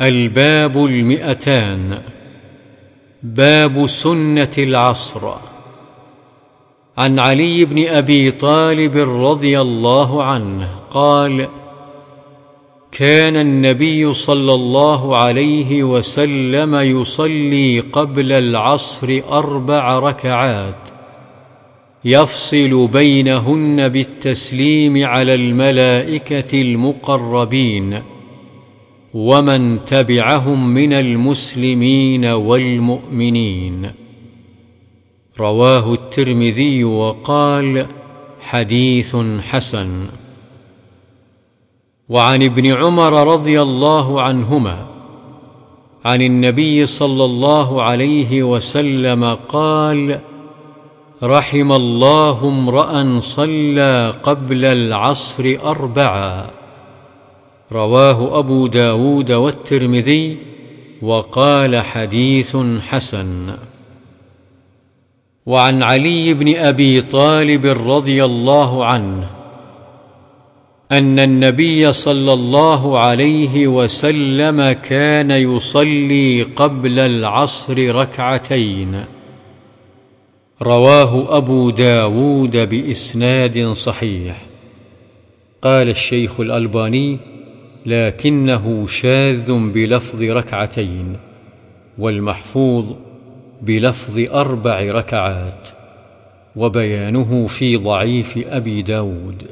الباب المئتان. باب سنة العصر. عن علي بن أبي طالب رضي الله عنه قال كان النبي صلى الله عليه وسلم يصلي قبل العصر أربع ركعات يفصل بينهن بالتسليم على الملائكة المقربين. ومن تبعهم من المسلمين والمؤمنين. رواه الترمذي وقال حديث حسن. وعن ابن عمر رضي الله عنهما عن النبي صلى الله عليه وسلم قال رحم الله امرأ صلى قبل العصر اربعا. رواه أبو داود والترمذي وقال حديث حسن. وعن علي بن أبي طالب رضي الله عنه أن النبي صلى الله عليه وسلم كان يصلي قبل العصر ركعتين. رواه أبو داود بإسناد صحيح. قال الشيخ الألباني لكنه شاذ بلفظ ركعتين والمحفوظ بلفظ أربع ركعات وبيانه في ضعيف أبي داود.